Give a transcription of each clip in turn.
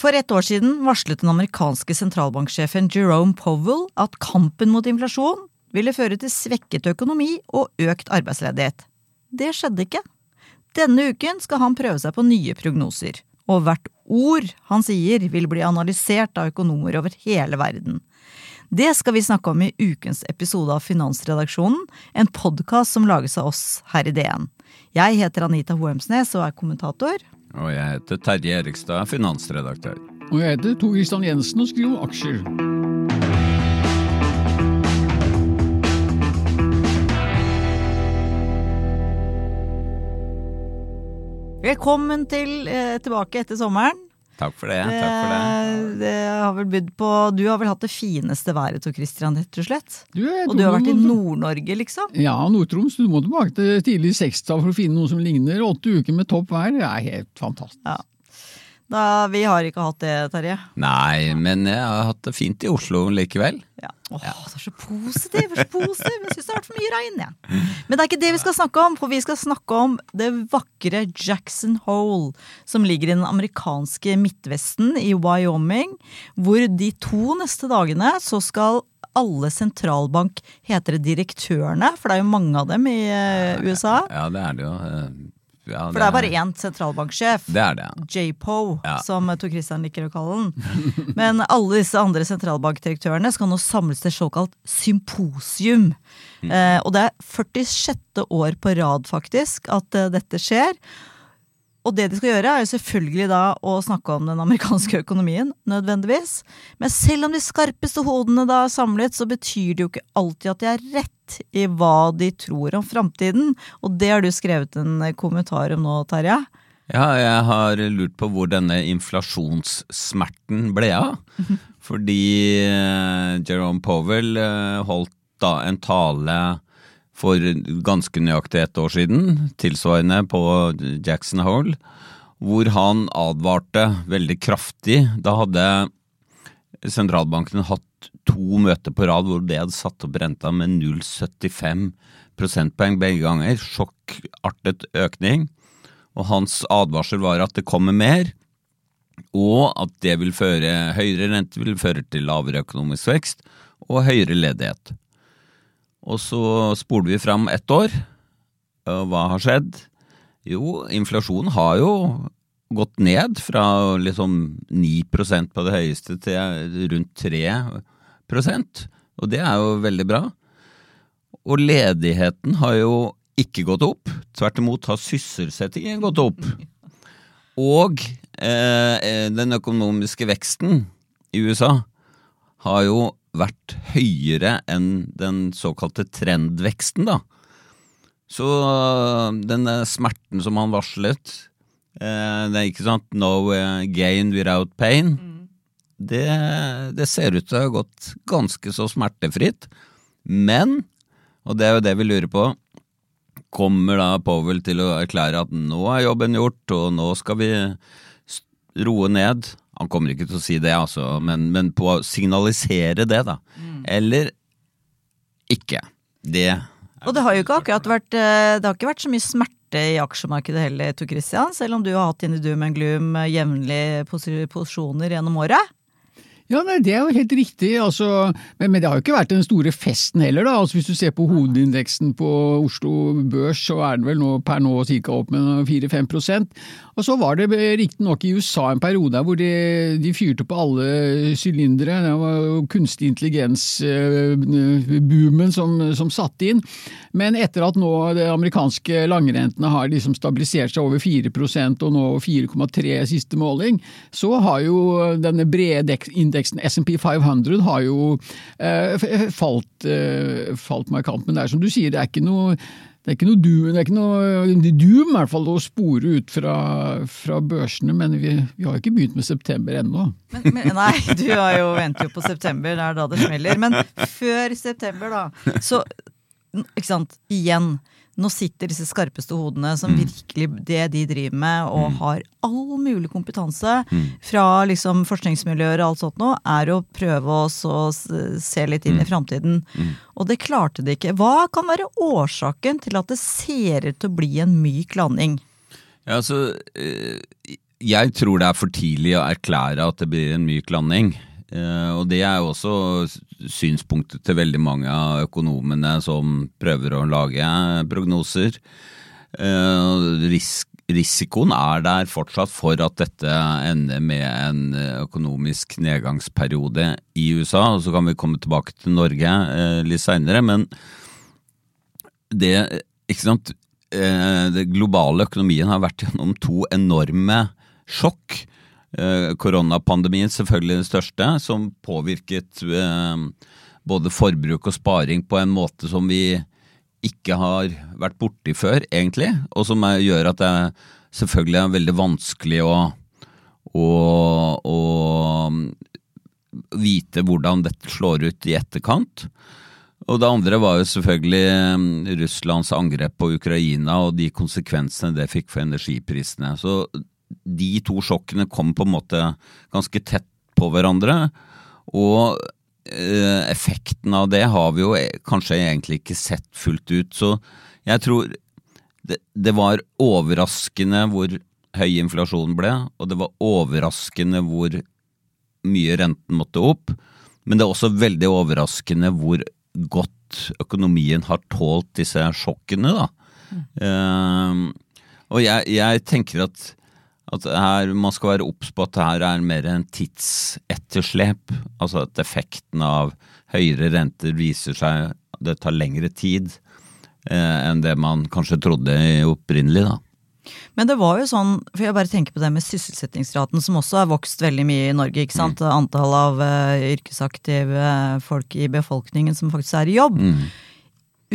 For ett år siden varslet den amerikanske sentralbanksjefen Jerome Powell at kampen mot inflasjon ville føre til svekket økonomi og økt arbeidsledighet. Det skjedde ikke. Denne uken skal han prøve seg på nye prognoser, og hvert ord han sier vil bli analysert av økonomer over hele verden. Det skal vi snakke om i ukens episode av Finansredaksjonen, en podkast som lages av oss her i DN. Jeg heter Anita Hoemsnes og er kommentator. Og jeg heter Terje Erikstad, finansredaktør. Og jeg heter Tor Christian Jensen og skriver om aksjer. Velkommen til, eh, tilbake etter sommeren. Takk for det. takk for det. det har vel bydd på Du har vel hatt det fineste været, Tor Christian, rett og slett? Du, Og du har vært i Nord-Norge, liksom? Ja, Nord-Troms. Du må tilbake til tidlig 60-tall for å finne noe som ligner. Åtte uker med topp vær det er helt fantastisk. Ja. Da, vi har ikke hatt det, Terje. Nei, men jeg har hatt det fint i Oslo likevel. Ja. Åh, det er så positiv! så positiv. Jeg syns det har vært for mye regn, jeg. Men det er ikke det vi skal snakke om, for vi skal snakke om det vakre Jackson Hole, som ligger i den amerikanske Midtvesten i Wyoming, hvor de to neste dagene så skal alle sentralbank, heter det direktørene, for det er jo mange av dem i eh, USA. Ja, det er det jo. Eh, det, For det er bare én sentralbanksjef. Det er det. JPO, Ja. som Tor Christian liker å kalle den. Men alle disse andre sentralbankdirektørene skal nå samles til såkalt symposium. Mm. Eh, og det er 46. år på rad, faktisk, at eh, dette skjer. Og det de skal gjøre, er jo selvfølgelig da å snakke om den amerikanske økonomien, nødvendigvis. Men selv om de skarpeste hodene da er samlet, så betyr det jo ikke alltid at de har rett i hva de tror om framtiden. Og det har du skrevet en kommentar om nå, Terje. Ja, jeg har lurt på hvor denne inflasjonssmerten ble av. Fordi eh, Jerome Powell eh, holdt da en tale for ganske nøyaktig ett år siden, tilsvarende på Jackson Hole, hvor han advarte veldig kraftig. Da hadde sentralbanken hatt to møter på rad hvor de hadde satt opp renta med 0,75 prosentpoeng begge ganger. Sjokkartet økning. Og hans advarsel var at det kommer mer, og at det vil føre høyere rente vil føre til lavere økonomisk vekst og høyere ledighet. Og så spoler vi fram ett år. Hva har skjedd? Jo, inflasjonen har jo gått ned fra liksom 9% på det høyeste til rundt 3% og det er jo veldig bra. Og ledigheten har jo ikke gått opp. Tvert imot har sysselsettingen gått opp. Og eh, den økonomiske veksten i USA har jo vært høyere enn den såkalte trendveksten, da. Så denne smerten som han varslet, eh, det er ikke sant no gain without pain, det, det ser ut til å ha gått ganske så smertefritt. Men, og det er jo det vi lurer på, kommer da Powell til å erklære at nå er jobben gjort, og nå skal vi roe ned? Han kommer ikke til å si det, altså, men, men på å signalisere det, da. Eller ikke. Det Og det har jo ikke akkurat vært eh, Det har ikke vært så mye smerte i aksjemarkedet heller, Tor Christian, selv om du har hatt dine doom and gloom jevnlige posi- posisjoner gjennom året. Ja, nei, Det er jo helt riktig, altså, men, men, det har jo ikke vært den store festen heller. da, altså Hvis du ser på hovedindeksen på Oslo Børs, så er den vel nå per nå ca. opp med 4-5% Og så var det riktignok i USA en periode hvor de, de fyrte på alle sylindere. Det var jo kunstig intelligens-boomen som, som satte inn. Men etter at nå de amerikanske langrentene har liksom stabilisert seg over 4% og nå 4,3 siste måling, så har jo denne brede indeksen indeksen SMP 500 har jo eh, falt, eh, falt markant. Men det er som du sier, det er ikke noe det er ikke noe doom, det er ikke noe doom i hvert fall å spore ut fra, fra børsene, men vi, vi, har ikke begynt med september ennå. Nei, du har jo, venter jo på september, det er da det smeller. Men før september, da. Så, ikke sant, igjen nå sitter disse skarpeste hodene som mm. virkelig det de driver med, og mm. har all mulig kompetanse mm. fra liksom forskningsmiljøer og alt sånt nå, er å prøve å se litt inn i framtiden. Og det klarte de ikke. Hva kan være årsaken til at det ser ut til å bli en myk landing? Ja, altså, eh, jeg tror det er for tidlig å erklære at det blir en myk landing. Eh, og det er jo også synspunktet til veldig mange av økonomene som prøver å lage prognoser. Eh, risk, risikoen er der fortsatt for at dette ender med en økonomisk nedgangsperiode i USA. og Så kan vi komme tilbake til Norge eh, litt seinere. Men det, det globale økonomien har vært gjennom to enorme sjokk Eh, koronapandemien selvfølgelig den største, som påvirket eh, både forbruk og sparing på en måte som vi ikke har vært borti før, egentlig. Og som gjør at det selvfølgelig er veldig vanskelig å, å, å vite hvordan dette slår ut i etterkant. Og det andre var jo selvfølgelig eh, Russlands angrep på Ukraina og de konsekvensene det fikk for energiprisene. Så de to sjokkene kom på en måte ganske tett på hverandre. Og eh, effekten av det har vi jo kanskje egentlig ikke sett fullt ut. Så jeg tror det, det var overraskende hvor høy inflasjonen ble, og det var overraskende hvor mye renten måtte opp. Men det er også veldig overraskende hvor godt økonomien har tålt disse sjokkene, da. Mm. Uh, og jeg, jeg, tenker at at her, man skal være obs på at det her er mer en tidsetterslep. Altså at effekten av høyere renter viser seg det tar lengre tid eh, enn det man kanskje trodde opprinnelig. da. Men det var jo sånn, for jeg bare tenker på det med sysselsettingsraten, som også har vokst veldig mye i Norge. ikke sant? Mm. Antall av uh, yrkesaktive folk i befolkningen som faktisk er i jobb. Mm.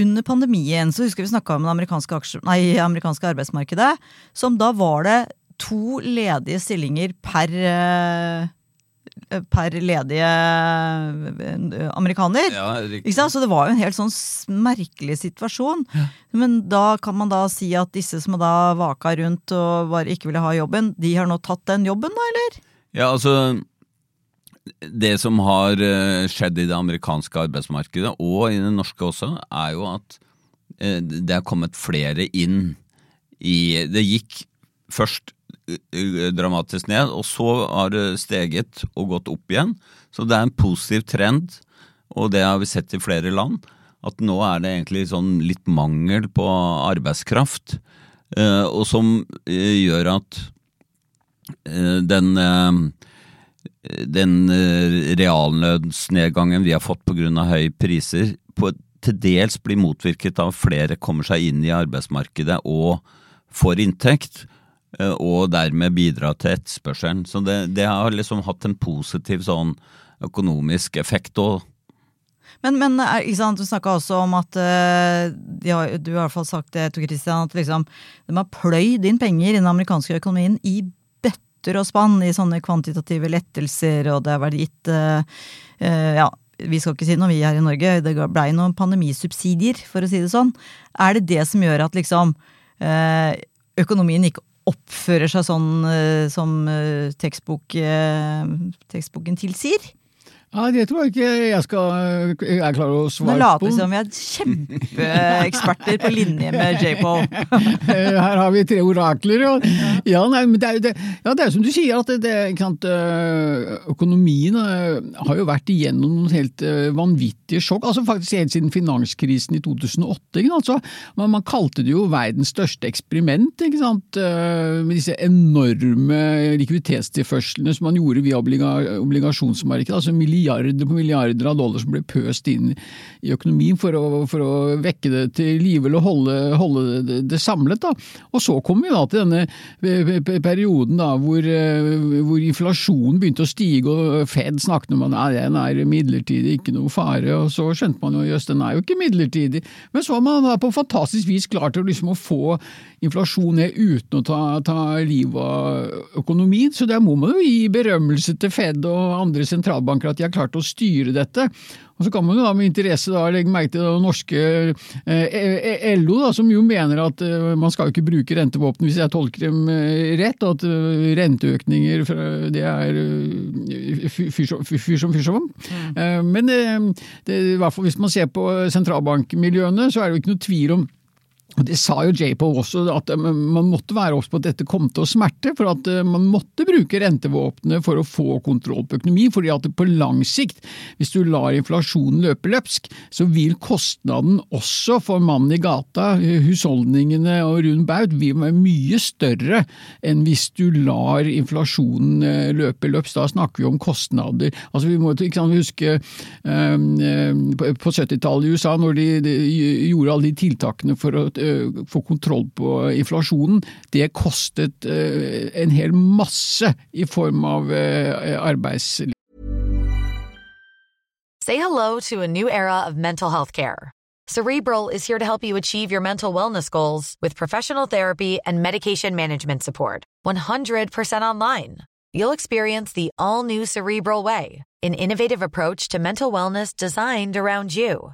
Under pandemien så husker vi snakka om det amerikanske, aksje, nei, amerikanske arbeidsmarkedet. Som da var det to ledige stillinger per eh, per ledige eh, amerikaner. Ja, så det var jo en helt sånn merkelig situasjon. Ja. Men da kan man da si at disse som da vaka rundt og bare ikke ville ha jobben, de har nå tatt den jobben, da, eller? Ja, altså Det som har eh, skjedd i det amerikanske arbeidsmarkedet, og i det norske også, er jo at det er kommet flere inn i Det gikk først dramatisk ned, og så har det steget og gått opp igjen. Så det er en positiv trend, og det har vi sett i flere land. At nå er det egentlig sånn litt mangel på arbeidskraft, eh, og som eh, gjør at eh, den den reallønnsnedgangen vi har fått pga. høye priser, på, til dels blir motvirket av at flere kommer seg inn i arbeidsmarkedet og får inntekt. Eh, og dermed bidra til etterspørselen. Så det, det, har liksom hatt en positiv sånn økonomisk effekt òg. Men, men eh, sant, du snakka også om at ja, du har i hvert fall sagt det, Tor Christian, at liksom, de har pløyd inn penger i den amerikanske økonomien i bøtter og spann i sånne kvantitative lettelser, og det har vært gitt ja, vi skal ikke si noe, vi her i Norge. Det blei noen pandemisubsidier, for å si det sånn. Er det det som gjør at liksom økonomien ikke oppfører seg sånn uh, som uh, tekstbok, uh, tekstboken tilsier? Ja, Det tror jeg ikke jeg skal jeg er klar å Nå svare later på. vi som vi er kjempeeksperter på linje med J-Pol. Her har vi tre orakler. Og, ja, nei, men det er, det, ja, det er som du sier, at det, sant, øh, økonomien øh, har jo vært igjennom noen helt øh, vanvittige sjokk. altså Faktisk helt siden finanskrisen i 2008. Ikke sant? Så, man, man kalte det jo verdens største eksperiment, ikke sant? med disse enorme likviditetstilførslene som man gjorde via obliga, obligasjonsmarkedet. altså milliarder på milliarder av dollar som ble pøst inn i økonomien for å, for å vekke det til live eller holde, holde det, det samlet. Da. Og så kom vi da til denne pe- pe- perioden da, hvor, eh, hvor inflasjonen begynte å stige og Fed snakket om at nei, den er midlertidig, ikke noe fare. Og så skjønte man jo jøss, den er jo ikke midlertidig. Men så har man da på fantastisk vis klart liksom, å få inflasjon ned uten å ta, ta livet av økonomien. Så der må man jo gi berømmelse til Fed og andre sentralbanker at de har klart å styre dette. Og Så kan man jo da med interesse da legge merke til det norske eh, eh, LO, da, som jo mener at eh, man skal jo ikke bruke rentevåpen hvis jeg tolker dem eh, rett, og at eh, renteøkninger det er eh, fyr som fyr som fyr. Eh, Men eh, det, i hvert fall hvis man ser på sentralbankmiljøene, så er det jo ikke noe tvil om og Det sa jo J-Pol også, at eh, man måtte være obs på at dette kom til å smerte. For at eh, man måtte bruke rentevåpenet for å få kontroll på økonomi. fordi at på lang sikt, hvis du lar inflasjonen løpe løpsk, så vil kostnaden også for mannen i gata, husholdningene og rund baut, vil være mye større enn hvis du lar inflasjonen eh, løpe løpsk. Da snakker vi om kostnader. Altså Vi må ikke sant, huske på på 70-tallet i USA, når de, de gjorde alle de tiltakene for å få kontroll på inflasjonen, det kostet eh, en hel masse i form av eh, arbeidsliv. Say hello to a new era of mental health care. Cerebral is here to help you achieve your mental wellness goals with professional therapy and medication management support. 100% online. You'll experience the all new Cerebral Way, an innovative approach to mental wellness designed around you.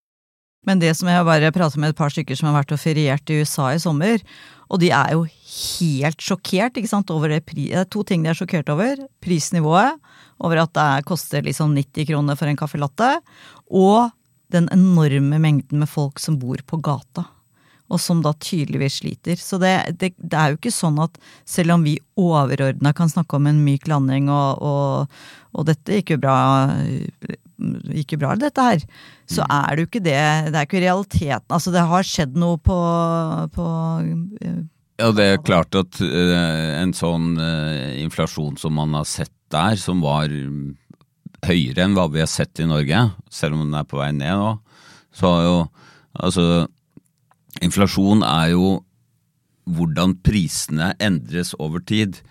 Men det som jeg bare pratet med et par stykker som har vært og feriert i USA i sommer, og de er jo helt sjokkert ikke sant, over det pri det er to ting de er sjokkert over. Prisnivået, over at det er- koster liksom 90 kroner for en caffè latte, og den enorme mengden med folk som bor på gata. Og som da tydeligvis sliter. Så det, det, det er jo ikke sånn at selv om vi overordna kan snakke om en myk landing og, og, og dette gikk jo bra gikk jo bra, dette her, så er det jo ikke det. Det er ikke realiteten. Altså, det har skjedd noe på, på eh, Ja, det er klart at eh, en sånn eh, inflasjon som man har sett der, som var høyere enn hva vi har sett i Norge, selv om den er på vei ned nå, så har jo altså Inflasjon er jo hvordan prisene endres over tid.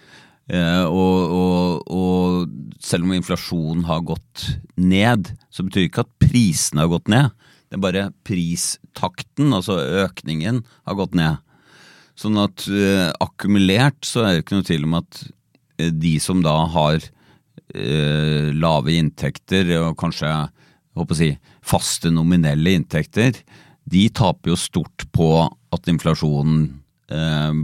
Eh, og, og, og selv om inflasjonen har gått ned, så betyr ikke at prisene har gått ned. Det er bare pristakten, altså økningen, har gått ned. Sånn at uh, akkumulert så er det ikke noe tvil om at eh, de som da har uh, lave inntekter og kanskje håper si, faste nominelle inntekter, de taper jo stort på at inflasjonen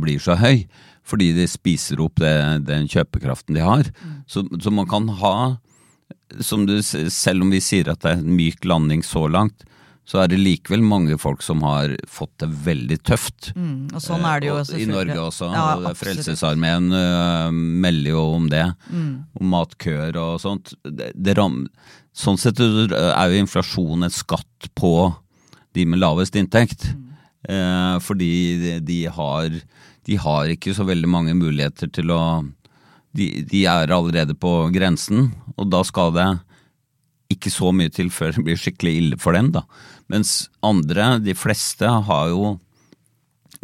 blir så høy. Fordi de spiser opp det, den kjøpekraften de har. Så, så man kan ha som du, selv om vi sier at det er en myk landing så langt, så er det likevel mange folk som har fått det veldig tøft. Mm, og sånn er det jo selvfølgelig. I. Norge også. Ja. Frelsesarmeen uh, melder jo om det. Mm. Om matkøer og sånt. Det, det sånn sett er jo inflasjon et skatt på de med lavest inntekt. Mm. Uh, fordi de, de, har, de har ikke så veldig mange muligheter til å de, de er allerede på grensen, og da skal det ikke så mye til før det blir skikkelig ille for dem, da. Mens andre, de fleste, har jo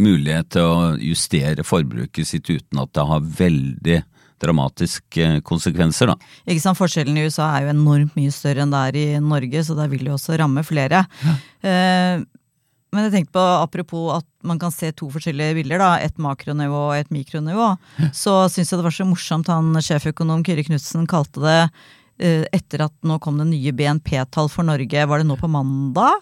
mulighet til å justere forbruket sitt uten at det har veldig dramatiske konsekvenser, da. Ikke sant, Forskjellen i USA er jo enormt mye større enn det er i Norge, så der vil det jo også ramme flere. Eh, men jeg tenkte på, apropos at man kan se to forskjellige bilder, da, et makronivå og et mikronivå, så syns jeg det var så morsomt han sjeføkonom Kyrre Knutsen kalte det eh, etter at nå kom det nye BNP-tall for Norge, var det nå på mandag?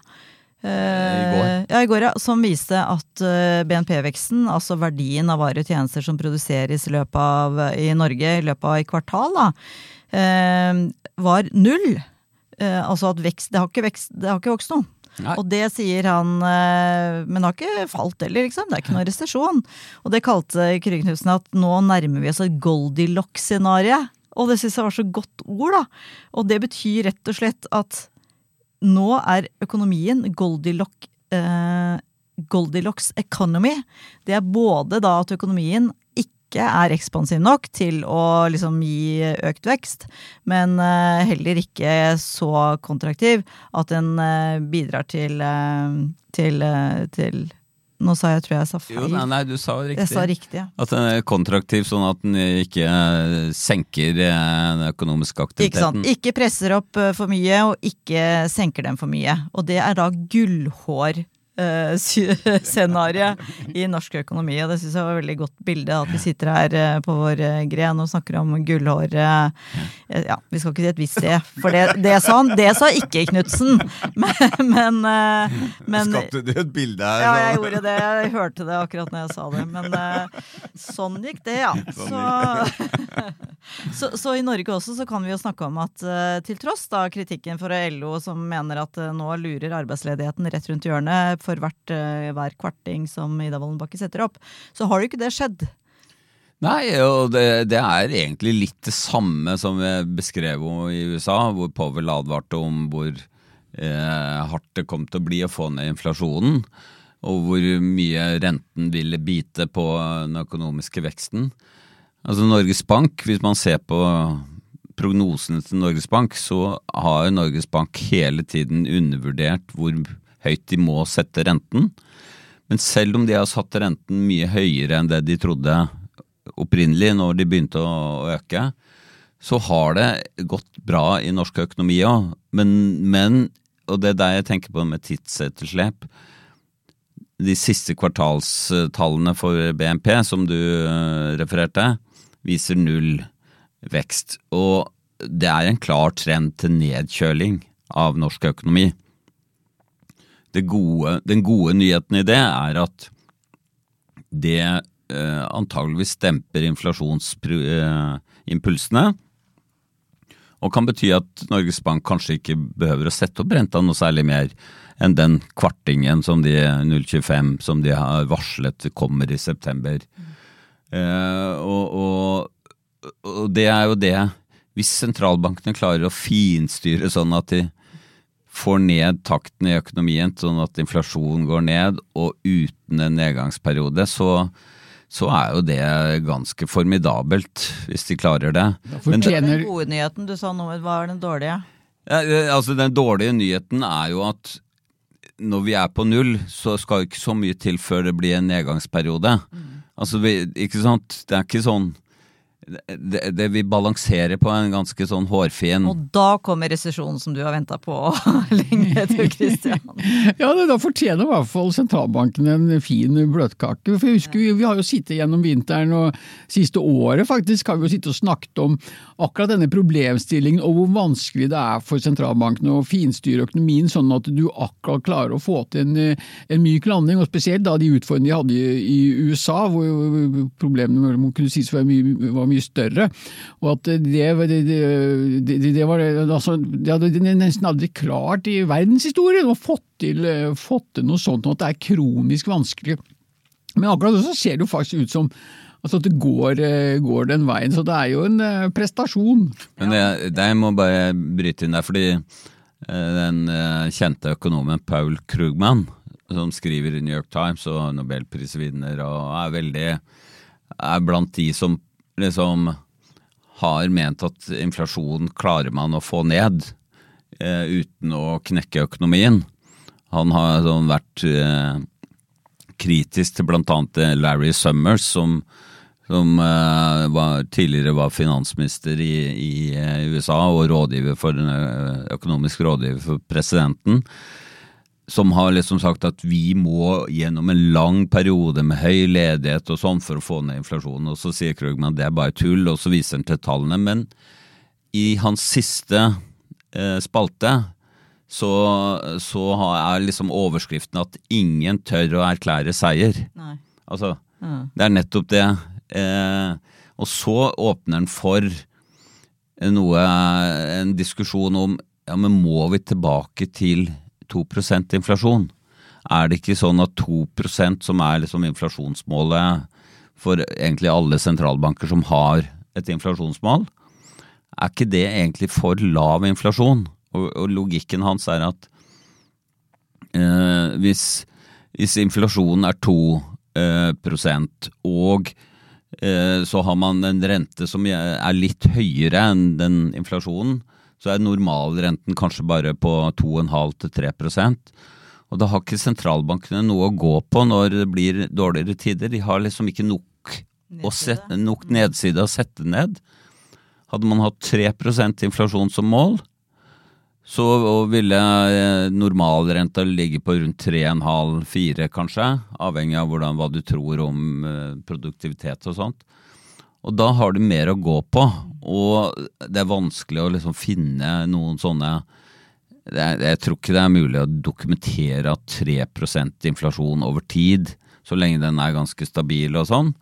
Eh, I går. Ja, i går, ja. Som viste at eh, BNP-veksten, altså verdien av varer og tjenester som produseres i løpet av, i Norge i løpet av et kvartal, da, eh, var null. Eh, altså at vekst, det har ikke, vekst, det har ikke vokst noe. Nei. Og det sier han, eh, men har ikke falt heller, liksom. Det er ikke noe resesjon. Og det kalte Kyrre at nå nærmer vi oss et Goldilocks-scenario. Og det syns jeg var så godt ord, da. Og det betyr rett og slett at nå er økonomien Goldilock, eh, Goldilocks economy. Det er både da at økonomien ikke er ekspansiv nok til å liksom gi økt vekst, men eh, heller ikke så kontraktiv at den eh, bidrar til, eh, til, til Nå sa jeg, tror jeg sa feil. Jo, nei, nei, du sa jo riktig. Jeg sa riktig, ja. At den er kontraktiv, sånn at den ikke senker den økonomiske Ikke sant. aktiviteten. Ikke presser opp for mye, og ikke senker den for mye. Og det er da gullhår. Eh, Scenario i norsk økonomi, og det syns jeg var et veldig godt bilde. At vi sitter her eh, på vår eh, gren og snakker om gullhår eh, Ja, vi skal ikke si et visst sted, for det, det sa han. Det sa ikke Knutsen! Men, men, men Skapte du et bilde her? ja, jeg gjorde det. Jeg hørte det akkurat når jeg sa det. Men sånn gikk det, ja. Så, så, så i Norge også så kan vi jo snakke om at eh, til tross da kritikken fra LO som mener at eh, nå lurer arbeidsledigheten rett rundt hjørnet for hvert, eh, hver kvarting som Ida Wollenbakke setter opp, så har jo ikke det skjedd. Nei, og det, det er egentlig litt det samme som jeg beskrev om i USA, hvor Powell advarte om hvor eh, hardt det kom til å bli å få ned inflasjonen, og hvor mye renten ville bite på den økonomiske veksten. Altså Norges Bank, hvis man ser på prognosene til Norges Bank, så har Norges Bank hele tiden undervurdert hvor høyt de må sette renten. Men selv om de har satt renten mye høyere enn det de trodde opprinnelig når de begynte å øke, så har det gått bra i norsk økonomi òg. Men, men, og det er der jeg tenker på med tidsetterslep, de siste kvartalstallene for BNP som du eh, refererte, viser null vekst. Og det er en klar trend til nedkjøling av norsk økonomi. Gode, den gode nyheten i det er at det eh, antageligvis demper inflasjonsimpulsene. Og kan bety at Norges Bank kanskje ikke behøver å sette opp renta noe særlig mer enn den kvartingen som de 0,25 som de har varslet kommer i september. Eh, og, og, og det er jo det Hvis sentralbankene klarer å finstyre sånn at de får ned takten i økonomien, sånn at inflasjonen går ned, og uten en nedgangsperiode, så, så er jo det ganske formidabelt, hvis de klarer det. Men det, Den gode nyheten, du sa nå, hva er den dårlige? ja, altså den dårlige nyheten er jo at når vi er på null, så skal ikke så mye til før det blir en nedgangsperiode. Altså, ikke sant? Det er ikke sånn det, det vi balanserer på en ganske sånn hårfin Og da kommer resesjonen som du har venta på lenge, du Christian. Ja, det, Da fortjener i hvert fall sentralbanken en fin bløtkake. For jeg husker vi, vi har jo sittet gjennom vinteren og siste året faktisk har vi jo sittet og snakket om akkurat denne problemstillingen og hvor vanskelig det er for sentralbanken å finstyre økonomien sånn at du akkurat klarer å få til en, en myk landing. Og spesielt da de utfordringene de hadde i, i USA, hvor problemene man kunne sies var mye, var mye større. Og at det, det, det, det var altså, De hadde nesten aldri klart i verdenshistorien å fått til, fått til noe sånt, og at det er kronisk vanskelig. Men akkurat så ser det jo faktisk ut som Altså at det går, går, den veien, så det er jo en prestasjon. Men jeg, jeg må bare bryte inn der, fordi den kjente økonomen Paul Krugman, som skriver i New York Times og nobelprisvinner og er veldig er blant de som liksom har ment at inflasjon klarer man å få ned eh, uten å knekke økonomien. Han har sånn vært eh, kritisk til bl.a. Larry Summers, som, som eh, var, tidligere var finansminister i, i USA og rådgiver for, økonomisk rådgiver for presidenten som har liksom sagt at vi må gjennom en lang periode med høy ledighet og sånn for å få ned inflasjonen. Og så sier Krugman at det er bare tull, og så viser han til tallene. Men i hans siste eh, spalte så, så er liksom overskriften at ingen tør å erklære seier. Nei. Altså, mm. det er nettopp det. Eh, og så åpner han for noe, en diskusjon om ja, men må vi tilbake til 2% inflasjon. Er det ikke sånn at 2% som er liksom inflasjonsmålet for egentlig alle sentralbanker som har et inflasjonsmål, er ikke det egentlig for lav inflasjon? Og, og logikken hans er at eh, hvis, hvis, inflasjonen er 2 eh, og eh, så har man en rente som er litt høyere enn den inflasjonen, så er normalrenten kanskje bare på 2,5-3%. Og da har ikke sentralbankene noe å gå på når det blir dårligere tider. De har liksom ikke nok, sette, nok nedside å sette ned. Hadde man hatt 3% inflasjon som mål, så ville eh, normalrenta ligge på rundt 3,5-4 kanskje, avhengig av hvordan, hva du tror om eh, produktivitet og sånt. Og da har du mer å gå på, og det er vanskelig å liksom finne noen sånne er, Jeg tror ikke det er mulig å dokumentere at 3 inflasjon over tid, så lenge den er ganske stabil og sånn,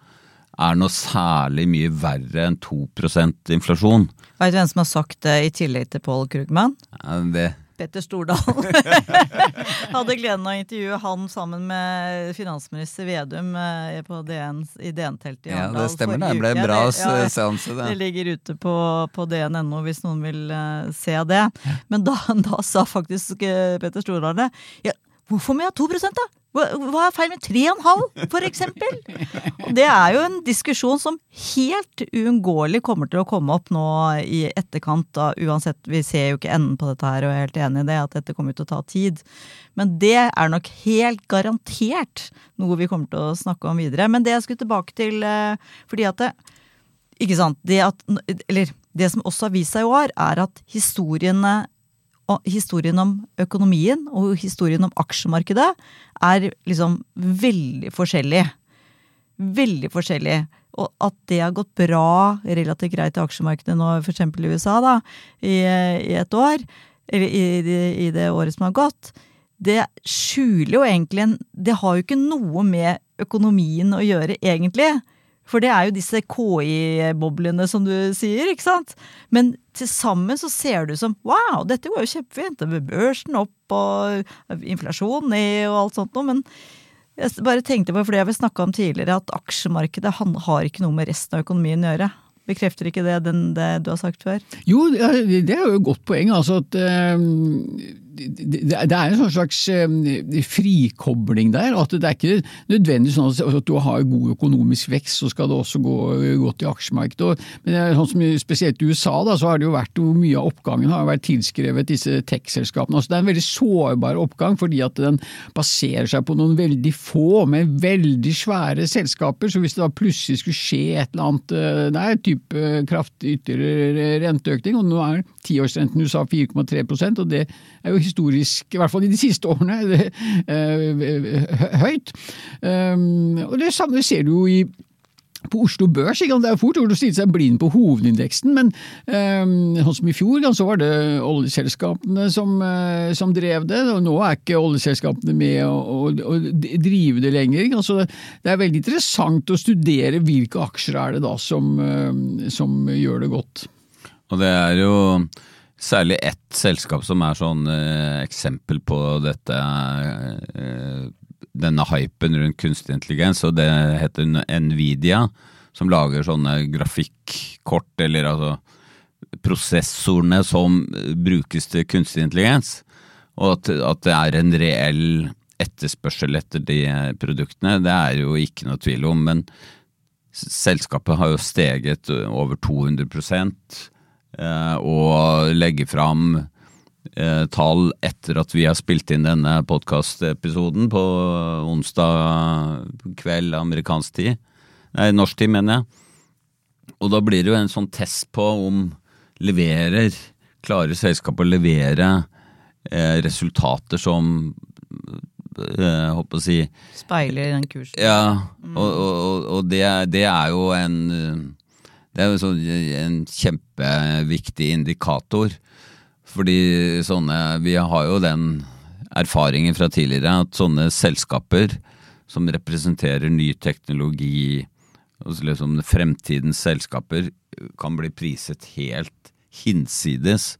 er noe særlig mye verre enn 2% inflasjon. Veit du hvem som har sagt det i tillegg til Paul Krugman? Ja, det Petter Stordalen. Hadde gleden av å intervjue han sammen med finansminister Vedum eh, på DN, i DN-teltet i Arendal. Ja, det stemmer. Det ble en bra ja, seanse, det. Det ligger ute på, på DN.no hvis noen vil uh, se det. Men da, da sa faktisk uh, Petter Stordalen ja, hvorfor må jeg ha 2 da? Hva er feil med 3,5 for eksempel? Det er jo en diskusjon som helt uunngåelig kommer til å komme opp nå i etterkant. Da, uansett, Vi ser jo ikke enden på dette her og er helt enig i det, at dette kommer til å ta tid. Men det er nok helt garantert noe vi kommer til å snakke om videre. Men det jeg skulle tilbake til, eh, fordi at det, Ikke sant. Det at Eller det som også har vist seg i år, er at historiene historien om økonomien og historien om aksjemarkedet er liksom veldig forskjellig. Veldig forskjellig. Og at det har gått bra, relativt greit i aksjemarkedet nå, f.eks. i USA, da, i, i, et år, eller i, i, det året som har gått, det skjuler jo egentlig en Det har jo ikke noe med økonomien å gjøre, egentlig. For det er jo disse KI-boblene som du sier, ikke sant? Men til sammen så ser ut som wow, dette går jo kjempefint. børsen opp og inflasjon ned og alt sånt noe. Men jeg bare tenkte på, for det har vi snakka om tidligere, at aksjemarkedet har ikke noe med resten av økonomien å gjøre. Bekrefter ikke det, den, det du har sagt før? Jo, det er jo et godt poeng. altså at eh, det, er en sånn slags frikobling der. at Det er ikke nødvendig sånn at du har god økonomisk vekst, så skal det også gå godt i aksjemarkedet. Men sånn som Spesielt i USA da, så har det jo vært hvor mye av oppgangen har vært tilskrevet disse tech-selskapene. Altså, det er en veldig sårbar oppgang fordi at den baserer seg på noen veldig få, men veldig svære selskaper. Så hvis det da plutselig skulle skje et eller annet eh, der, type kraftig ytterligere renteøkning, og nå er tiårsrenten i USA 4,3% og det er jo historisk, i hvert fall i de siste årene, uh, høyt. Um, og det samme ser du jo i på Oslo Børs det er fort gjort å stille seg blind på hovedindeksen, men eh, sånn som i fjor så var det oljeselskapene som, eh, som, drev det, og nå er ikke oljeselskapene med å, å, drive det lenger. Altså, det er veldig interessant å studere hvilke aksjer er det da som, eh, som gjør det godt. Og det er jo særlig ett selskap som er sånn eh, eksempel på dette eh, denne hypen rundt kunstig intelligens, og det heter Nvidia, som lager sånne grafikkort, eller altså prosessorene som brukes til kunstig intelligens, og at, at det er en reell etterspørsel etter de produktene, det er jo ikke noe tvil om, men selskapet har jo steget over 200 Eh, og legge fram eh, tall etter at vi har spilt inn denne podkastepisoden på onsdag kveld amerikansk tid. Nei, norsk tid, mener jeg. Og da blir det jo en sånn test på om leverer Klarer selskapet å levere eh, resultater som eh, håper å si Speiler den kursen. Ja, og, og, og det, det, er jo en det er jo sånn, en kjempeviktig indikator. Fordi sånne Vi har jo den erfaringen fra tidligere at sånne selskaper som representerer ny teknologi, altså liksom fremtidens selskaper, kan bli priset helt hinsides.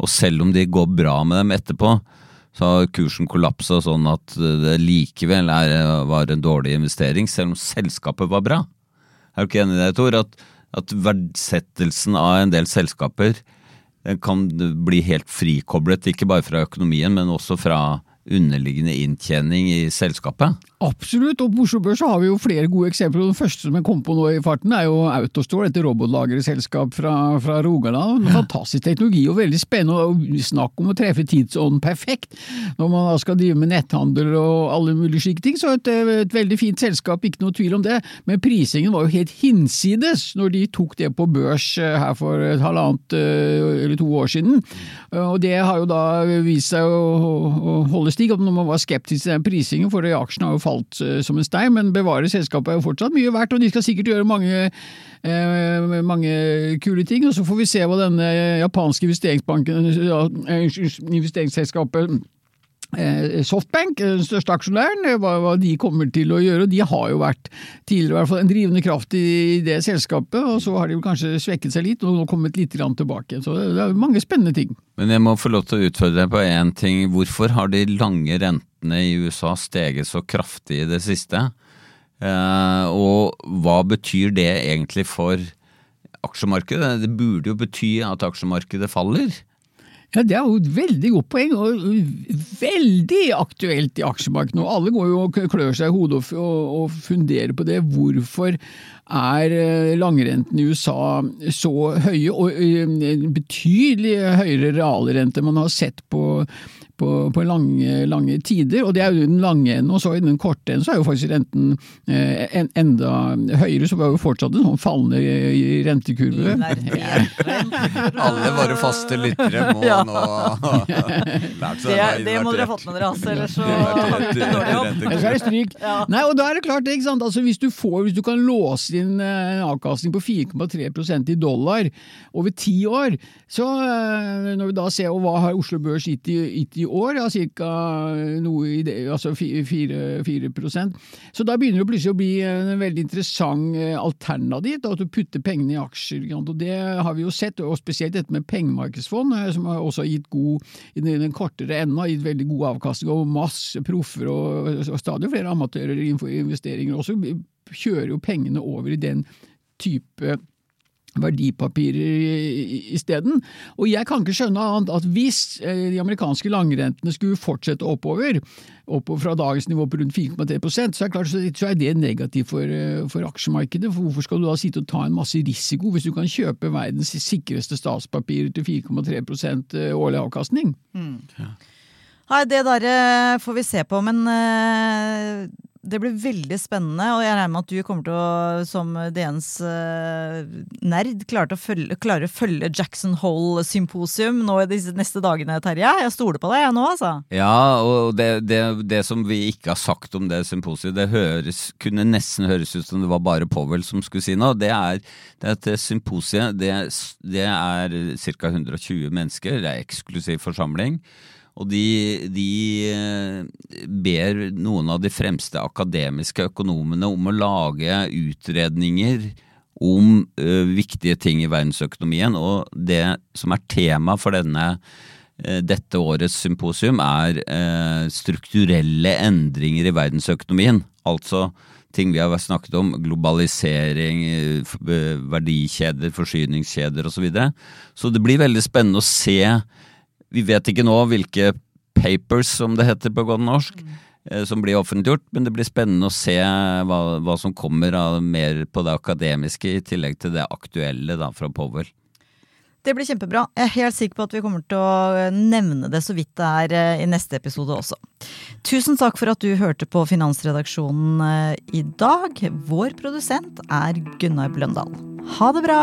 Og selv om de går bra med dem etterpå, så har kursen kollapsa sånn at det likevel er, var en dårlig investering, selv om selskapet var bra. Er du ikke enig i det, Tor? At at verdsettelsen av en del selskaper kan bli helt frikoblet, ikke bare fra økonomien, men også fra underliggende inntjening i selskapet? Absolutt, og på Oslo Børs har vi jo flere gode eksempler. Den første som jeg kom på nå i farten, er jo Autostore, dette robotlagerselskap fra, fra Rogaland. En fantastisk teknologi og veldig spennende, og snakk om å treffe tidsånden perfekt når man da skal drive med netthandel og alle mulige slike ting. Så et, et, veldig fint selskap, ikke noe tvil om det. Men prisingen var jo helt hinsides når de tok det på børs eh, her for et halvannet eh, eller to år siden. Og det har jo da vist seg å, å holde stig, når man var skeptisk til den prisingen, for aksjen har jo falt falt uh, som en stein, men bevare selskapet er jo fortsatt mye verdt, og de skal sikkert gjøre mange, eh, mange kule ting. Og så får vi se hva denne japanske investeringsbanken, investeringsselskapet Softbank, den største aksjonæren, hva, hva, de kommer til å gjøre. De har jo vært tidligere hvert fall en drivende kraft i det selskapet, og så har de kanskje svekket seg litt og nå kommet litt tilbake. Så det er mange spennende ting. Men jeg må få lov til å utfordre deg på én ting. Hvorfor har de lange rentene i USA steget så kraftig i det siste? Eh, og hva betyr det egentlig for aksjemarkedet? Det burde jo bety at aksjemarkedet faller? Ja, Det er jo et veldig godt poeng, og veldig aktuelt i aksjemarkedet nå. Alle går jo og klør seg i hodet og, funderer på det. Hvorfor er langrentene langrenten i USA så høye, og eh, betydelig høyere realrente man har sett på på, på lange, lange, tider, og det er jo den lange enden. Og så i den korte enden så er jo faktisk renten eh, en, enda høyere, så vi har jo fortsatt en sånn fallende rentekurve. Alle våre faste lyttere må ja. nå det, det må dere ha fått med dere, altså, ellers så. Ellers er det stryk. Ja. Nei, og da er det klart, ikke sant? Altså, hvis du får, hvis du kan låse inn eh, en avkastning på 4,3% i dollar over ti år, så eh, når vi da ser hva har Oslo Børs gitt i, gitt i år, ja, ca. i det, altså 4, 4 Så da begynner det plutselig å bli en veldig interessant eh, alternativ, at du putter pengene i aksjer. Og det har vi jo sett, og spesielt dette med pengemarkedsfond, eh, som har også gitt god, i den kortere enden har gitt veldig god avkastning, og masse proffer og, og stadig flere amatører innenfor investeringer også kjører jo pengene over i den type verdipapirer isteden. Og jeg kan ikke skjønne annet at hvis eh, de amerikanske langrentene skulle fortsette oppover, oppover fra dagens nivå på rundt 4,3% så er, klart, så er det negativt for, eh, for, aksjemarkedet. For hvorfor skal du da sitte og ta en masse risiko hvis du kan kjøpe verdens sikreste statspapirer til 4,3 eh, årlig avkastning? Mm. Ja. Nei, det der får vi se på, men det blir veldig spennende, og jeg regner med at du kommer til å, som DNs uh, nerd, klare å, følge, følge Jackson Hole-symposium nå i disse neste dagene, Terje. Jeg stoler på deg, jeg nå, altså. Ja, og det, det, det, som vi ikke har sagt om det symposiet, det høres, kunne nesten høres ut som det var bare Powell som skulle si noe. Det er at symposiet, det, det er ca. 120 mennesker, det er eksklusiv forsamling. Og de, de, eh, ber noen av de fremste akademiske økonomene om å lage utredninger om ø, viktige ting i verdensøkonomien. Og det som er tema for denne, uh, dette årets symposium, er ø, strukturelle endringer i verdensøkonomien. Altså ting vi har snakket om, globalisering, verdikjeder, forsyningskjeder osv. Så, videre. så det blir veldig spennende å se vi vet ikke nå hvilke papers, som det heter på godt norsk, mm. som blir offentliggjort, men det blir spennende å se hva, hva som kommer av mer på det akademiske, i tillegg til det aktuelle da, fra Powell. Det blir kjempebra. Jeg er helt sikker på at vi kommer til å nevne det så vidt det er eh, i neste episode også. Tusen takk for at du hørte på Finansredaksjonen eh, i dag. Vår produsent er Gunnar Bløndal. Ha det bra!